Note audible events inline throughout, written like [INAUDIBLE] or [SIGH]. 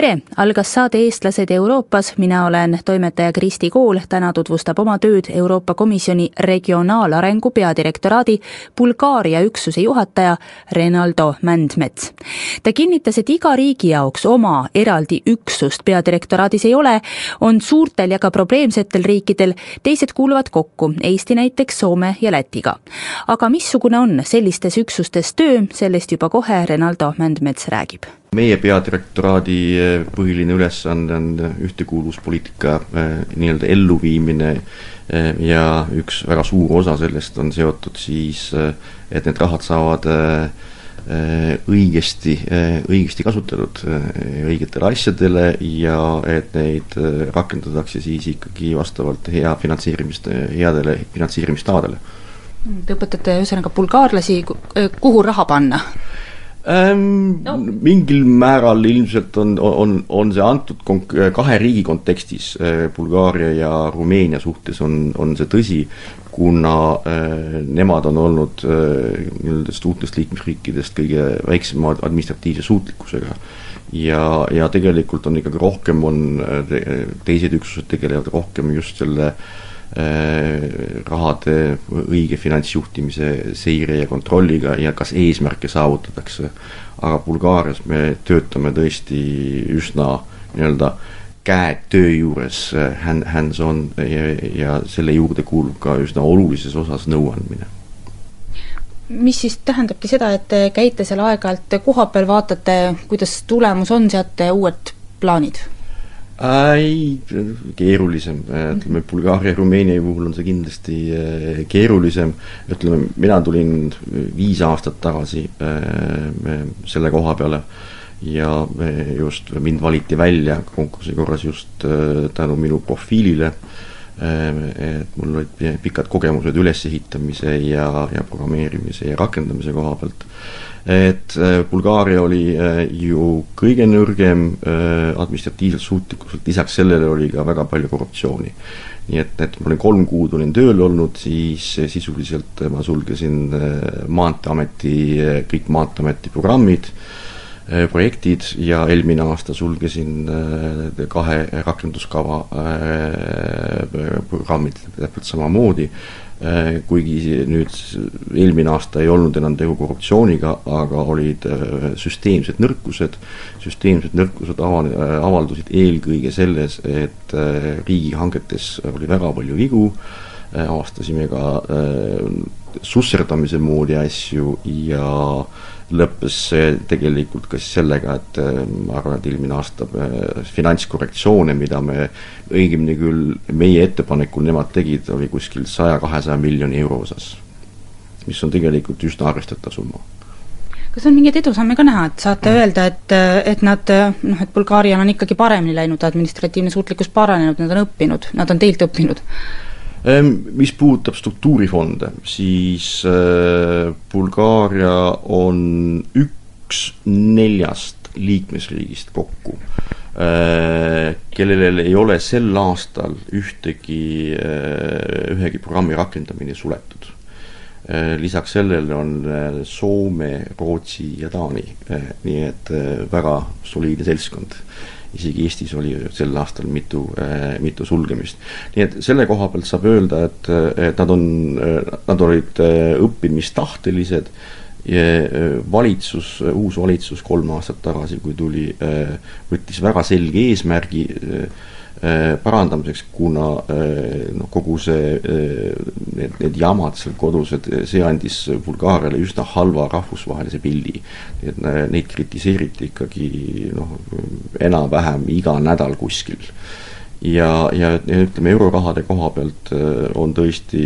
tere, algas saade Eestlased Euroopas, mina olen toimetaja Kristi Kool, täna tutvustab oma tööd Euroopa Komisjoni regionaalarengu peadirektoraadi Bulgaaria üksuse juhataja Renaldo Mändmets. ta kinnitas, et iga riigi jaoks oma eraldi üksust peadirektoraadis ei ole, on suurtel ja ka probleemsetel riikidel, teised kuuluvad kokku, Eesti näiteks Soome ja Lätiga. aga missugune on sellistes üksustes töö, sellest juba kohe Renaldo Mändmets räägib meie peadirektoraadi eh, põhiline ülesanne on ühtekuuluvuspoliitika eh, nii-öelda elluviimine eh, ja üks väga suur osa sellest on seotud siis, et need rahad saavad õigesti, õigesti kasutatud õigetele asjadele ja et neid rakendatakse siis ikkagi vastavalt hea finantseerimist, headele finantseerimistavadele. Te õpetate ühesõnaga bulgaarlasi, kuhu raha panna? Ähm,? No. mingil määral ilmselt on, on, on see antud konk-, kahe riigi kontekstis, äh, Bulgaaria ja Rumeenia suhtes on, on see tõsi, kuna äh, nemad on olnud äh, nii-öelda uutest liikmesriikidest kõige väiksema administratiivse suutlikkusega. ja, ja tegelikult on ikkagi rohkem, on te, teised üksused tegelevad rohkem just selle Äh, rahade õige finantsjuhtimise seire ja kontrolliga ja kas eesmärke saavutatakse. aga Bulgaarias me töötame tõesti üsna nii-öelda käed töö juures hand, hands-on ja, ja selle juurde kuulub ka üsna olulises osas nõuandmine mis siis tähendabki seda, et te käite seal aeg-ajalt kohapeal, vaatate, kuidas tulemus on, seate uued plaanid? Ei, keerulisem, ütleme Bulgaaria Rumeenia puhul on see kindlasti äh, keerulisem, ütleme, mina tulin viis aastat tagasi äh, selle koha peale ja just mind valiti välja konkursi korras just tänu minu profiilile, et mul olid pikad kogemused ülesehitamise ja, ja programmeerimise ja rakendamise koha pealt et äh, Bulgaaria oli äh, ju kõige nõrgem äh, administratiivselt suutlikkuselt, lisaks sellele oli ka väga palju korruptsiooni. nii et, et ma olin kolm kuud olin tööl olnud, siis sisuliselt ma sulgesin Maanteeameti, kõik Maanteeameti programmid, projektid ja eelmine aasta sulgesin kahe rakenduskava programmid täpselt samamoodi. Kuigi nüüd eelmine aasta ei olnud enam tegu korruptsiooniga, aga olid süsteemsed nõrkused, süsteemsed nõrkused ava-, äh, avaldusid eelkõige selles, et riigihangetes oli väga palju vigu, avastasime ka susserdamise moodi asju ja äh, lõppes see tegelikult ka siis sellega, et äh, ma arvan, et eelmine aasta äh, finantskorrektsioone, mida me õigemini küll meie ettepanekul nemad tegid, oli kuskil saja-kahesaja miljoni euro osas. mis on tegelikult üsna arvestatav summa kas on mingeid edusamme ka näha, et saate öelda, et, et nad noh, et Bulgaarial on ikkagi paremini läinud, administratiivne suutlikkus paranenud, nad on õppinud, nad on teilt õppinud? Ehm, mis puudutab struktuurifonde, siis äh, Bulgaaria on üks neljast liikmesriigist kokku, äh, kellel ei ole sel aastal ühtegi, äh, ühegi programmi rakendamine suletud. lisaks sellele on Soome, Rootsi ja Taani, nii et väga soliidne seltskond isegi Eestis oli sel aastal mitu, äh, mitu sulgemist. nii et selle koha pealt saab öelda, et, et nad on, nad olid äh, õppimistahtelised äh, valitsus, uus valitsus kolm aastat tagasi, kui tuli, võttis väga selge eesmärgi parandamiseks, kuna noh, kogu see, äh, need, need jamad seal kodus, et see andis Bulgaariale üsna halva rahvusvahelise pildi. et neid kritiseeriti ikkagi noh, enam-vähem iga nädal kuskil. ja, ja ütleme, eurorahade koha pealt on tõesti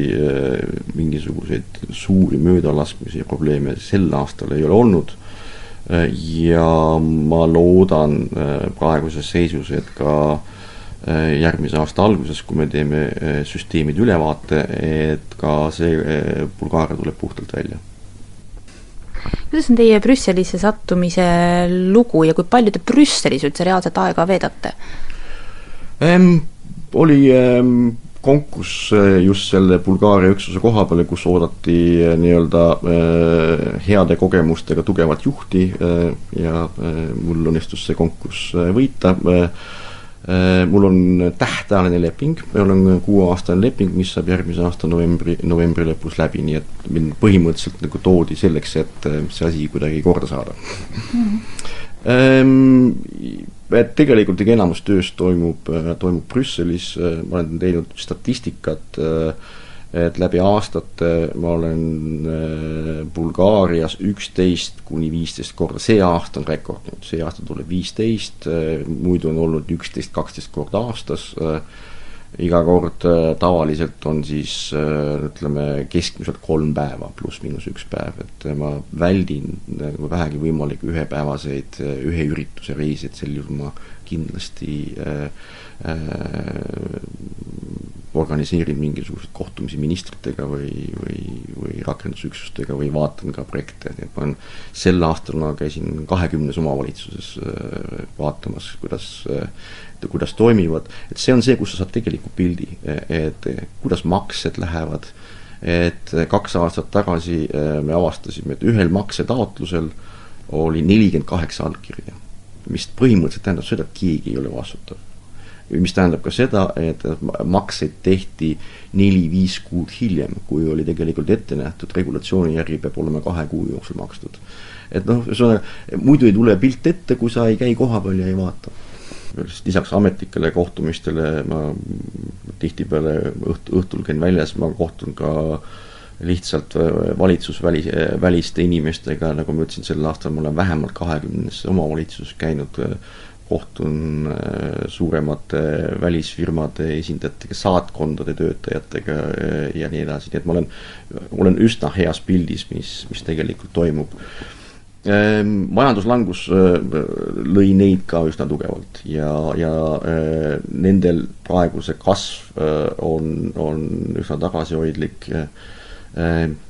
mingisuguseid suuri möödalaskmisi ja probleeme sel aastal ei ole olnud ja ma loodan praeguses seisus, et ka Äh, järgmise aasta alguses, kui me teeme äh, süsteemide ülevaate, et ka see äh, Bulgaaria tuleb puhtalt välja. kuidas on teie Brüsselisse sattumise lugu ja kui palju te Brüsselis üldse reaalset aega veedate ähm,? Oli ähm, konkurss äh, just selle Bulgaaria üksuse koha peale, kus oodati äh, nii-öelda äh, heade kogemustega tugevat juhti äh, ja äh, mul õnnestus see konkurss äh, võita äh, Äh, mul on tähtajaline leping, meil on kuueaastane leping, mis saab järgmise aasta novembri, novembri lõpus läbi, nii et mind põhimõtteliselt nagu toodi selleks, et äh, see asi kuidagi korda saada mm. -hmm. Et tegelikult ikka enamus tööst toimub, äh, toimub Brüsselis, ma olen teinud statistikat äh, et läbi aastate ma olen äh, Bulgaarias üksteist kuni viisteist korda, see aasta on rekord nüüd, see aasta tuleb viisteist, äh, muidu on olnud üksteist, kaksteist korda aastas, äh, iga kord tavaliselt on siis ütleme, keskmiselt kolm päeva pluss-miinus üks päev, et ma väldin nagu vähegi võimalik ühepäevaseid ühe ürituse reise, et sel juhul ma kindlasti äh, äh, organiseerin mingisuguseid kohtumisi ministritega või, või, või rakendusüksustega või vaatan ka projekte, nii et ma olen, sel aastal ma käisin kahekümnes omavalitsuses äh, vaatamas, kuidas äh, kuidas toimivad, et see on see, kus sa saad tegeliku pildi, et kuidas maksed lähevad, et kaks aastat tagasi äh, me avastasime, et ühel maksetaotlusel oli nelikümmend kaheksa allkirja, mis põhimõtteliselt tähendab seda, et keegi ei ole vastutav mis tähendab ka seda, et makseid tehti neli-viis kuud hiljem, kui oli tegelikult ette nähtud, regulatsiooni järgi peab olema kahe kuu jooksul makstud. et noh, ühesõnaga, muidu ei tule pilt ette, kui sa ei käi kohapeal ja ei vaata. lisaks ametlikele kohtumistele ma tihtipeale õht-, õhtul käin väljas, ma kohtun ka lihtsalt valitsusvälis, väliste inimestega, nagu ma ütlesin, sel aastal ma olen vähemalt kahekümnes omavalitsuses käinud kohtun äh, suuremate välisfirmade esindajatega, saatkondade töötajatega äh, ja nii edasi, nii et ma olen, olen üsna heas pildis, mis, mis tegelikult toimub. Ähm, majanduslangus äh, lõi neid ka üsna tugevalt ja, ja nendel praegu see kasv on, on üsna tagasihoidlik.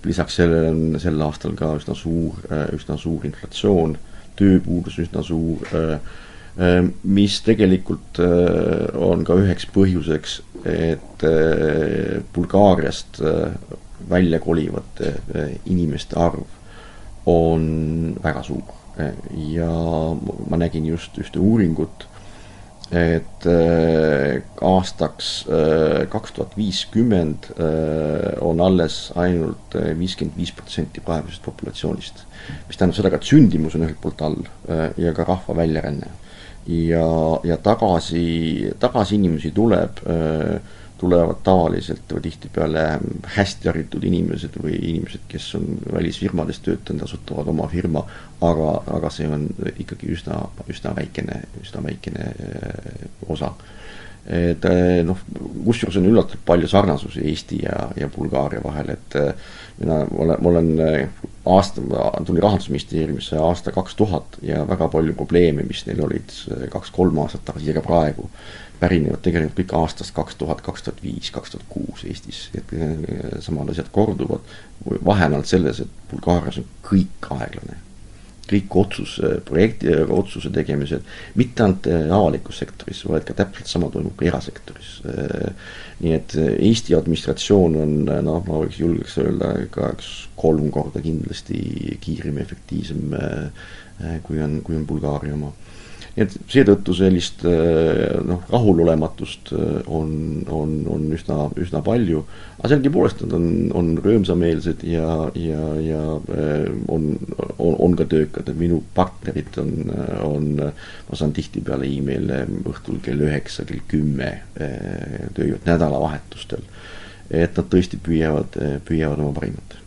lisaks sellele on sel aastal ka üsna suur, üsna suur inflatsioon, tööpuudus üsna suur mis tegelikult äh, on ka üheks põhjuseks, et äh, Bulgaariast välja kolivate inimeste arv on väga suur. ja ma nägin just ühte uuringut, et aastaks kaks tuhat viiskümmend on alles ainult viiskümmend viis protsenti praegusest populatsioonist. mis tähendab seda ka, et sündimus on ühelt poolt all ja ka rahva väljaränne ja, ja tagasi, tagasi inimesi tuleb, tulevad tavaliselt või tihtipeale hästi haritud inimesed või inimesed, kes on välisfirmades töötanud, asutavad oma firma, aga, aga see on ikkagi üsna, üsna väikene, üsna väikene osa et noh, kusjuures on üllatavalt palju sarnasusi Eesti ja, ja Bulgaaria vahel, et mina olen, ma olen aasta, tulin Rahandusministeeriumisse aasta kaks tuhat ja väga palju probleeme, mis neil olid kaks-kolm aastat tagasi ja ka praegu, pärinevad tegelikult kõik aastast kaks tuhat, kaks tuhat viis, kaks tuhat kuus Eestis, et samad asjad korduvad. vahe on ainult selles, et Bulgaarias on kõik aeglane kõik otsus, projekti, otsuse tegemised, mitte ainult äh, avalikus sektoris, vaid ka täpselt sama toimub ka erasektoris. Äh, nii et äh, Eesti administratsioon on noh, ma võiks julgeks öelda ka üks kolm korda kindlasti kiirem ja efektiivsem kui on, kui on Bulgaaria oma nii et seetõttu sellist äh, noh, rahulolematust äh, on, on, on üsna, üsna palju, aga sellegipoolest nad on, on rõõmsameelsed ja, ja, ja äh, on, on, on ka töökad, et minu partnerid on, on, ma saan tihtipeale email'e õhtul kell üheksa, kell kümme tööjõud nädalavahetustel. et nad tõesti püüavad, püüavad oma parimat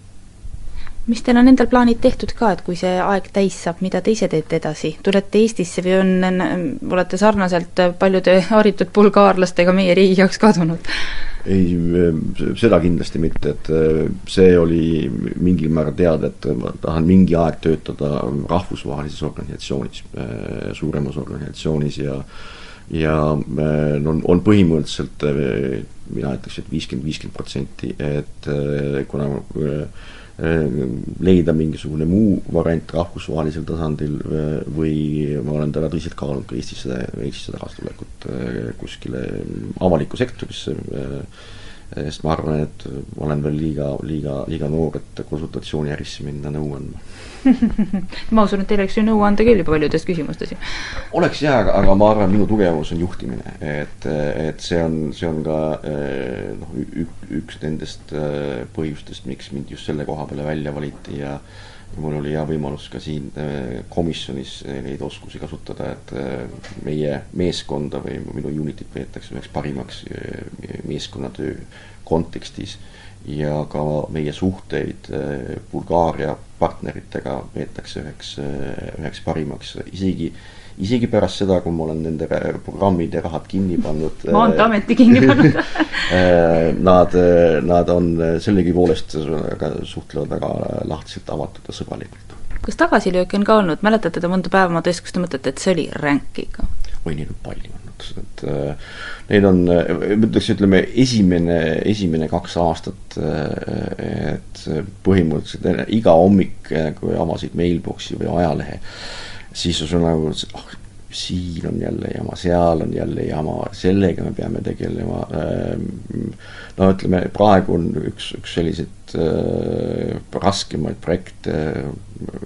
mis teil on endal plaanid tehtud ka, et kui see aeg täis saab, mida te ise teete edasi, tulete Eestisse või on, olete sarnaselt paljude haritud bulgaarlastega meie riigi jaoks kadunud? ei, seda kindlasti mitte, et äh, see oli mingil määral teada, et ma tahan mingi aeg töötada rahvusvahelises organisatsioonis, äh, suuremas organisatsioonis ja ja no on põhimõtteliselt mina ütleks, et viiskümmend, viiskümmend protsenti, et kuna leida mingisugune muu variant rahvusvahelisel tasandil või ma olen täna tõsiselt kaalunud ka Eestisse, Eestisse tagasitulekut kuskile avalikku sektorisse sest ma arvan, et ma olen veel liiga, liiga, liiga noor, et konsultatsiooniärisse minna nõu andma [LAUGHS] ma usun, et teil oleks ju nõu anda küll paljudes küsimustes ju. oleks jaa, aga, aga ma arvan, minu tugevus on juhtimine, et, et see on, see on ka eh, noh, üks nendest eh, põhjustest, miks mind just selle koha peale välja valiti ja mul oli hea võimalus ka siin äh, komisjonis äh, neid oskusi kasutada, et äh, meie meeskonda või minu unitit peetakse üheks parimaks meeskonnatöö kontekstis. Ja ka meie suhteid Bulgaaria partneritega peetakse üheks, üheks parimaks, isegi isegi pärast seda, kui ma olen nende programmid ja rahad kinni pannud [LAUGHS] maanteeameti kinni pannud [LAUGHS] Nad, nad on sellegipoolest suhtlevad väga lahtiselt, avatud ja sõbralikult. kas tagasilööke on ka olnud, mäletate te mõnda päeva oma töös, kus te mõtlete, et see oli ränk ikka? oi, neid on palju olnud, et äh, neid on, ma ütleks, ütleme esimene, esimene kaks aastat, et põhimõtteliselt iga hommik, kui avasid mailbox'i või ajalehe, siis sul nagu, oh, siin on jälle jama, seal on jälle jama, sellega me peame tegelema. Ähm, no ütleme, praegu on üks, üks selliseid äh, raskemaid projekte,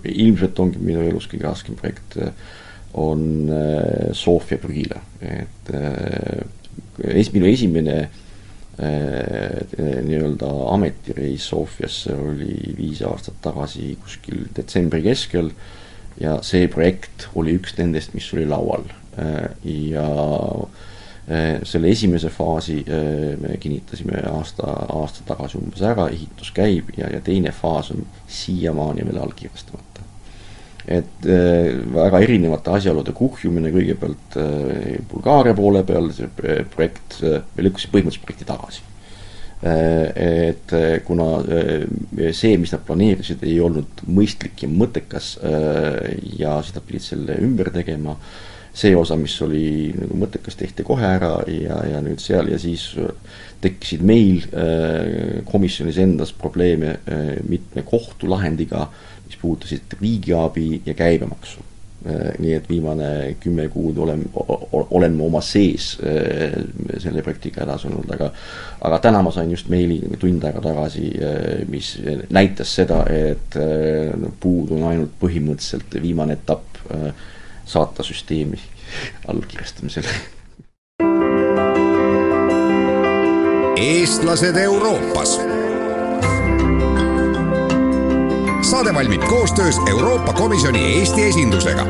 ilmselt ongi minu elus kõige raskem projekt, on äh, Sofia prügila, et äh, es-, minu esimene äh, nii-öelda ametireis Sofiasse oli viis aastat tagasi kuskil detsembri keskel äh, ja see projekt oli üks nendest, mis oli laual äh, ja äh, selle esimese faasi äh, me kinnitasime aasta, aasta tagasi umbes ära, ehitus käib ja, ja teine faas on siiamaani veel allkirjastamata. et väga erinevate asjaolude kuhjumine, kõigepealt Bulgaaria poole peal, see projekt, me lükkasime põhimõtteliselt projekti tagasi et äh, kuna äh, see, mis nad planeerisid, ei olnud mõistlik ja mõttekas ja siis nad pidid selle ümber tegema, see osa, mis oli nagu mõttekas, tehti kohe ära ja, ja nüüd seal ja siis tekkisid meil komisjonis endas probleeme mitme kohtulahendiga, mis puudutasid riigiabi ja käibemaksu. Äh, nii et viimane kümme kuud olen, olen ma oma sees äh, selle projektiga edasi olnud, aga aga täna ma sain just meili tund aega tagasi, äh, mis näitas seda, et puudu on ainult põhimõtteliselt viimane etapp saata süsteemi [LAUGHS] allkirjastamisele. eestlased Euroopas saade valmib koostöös Euroopa Komisjoni Eesti esindusega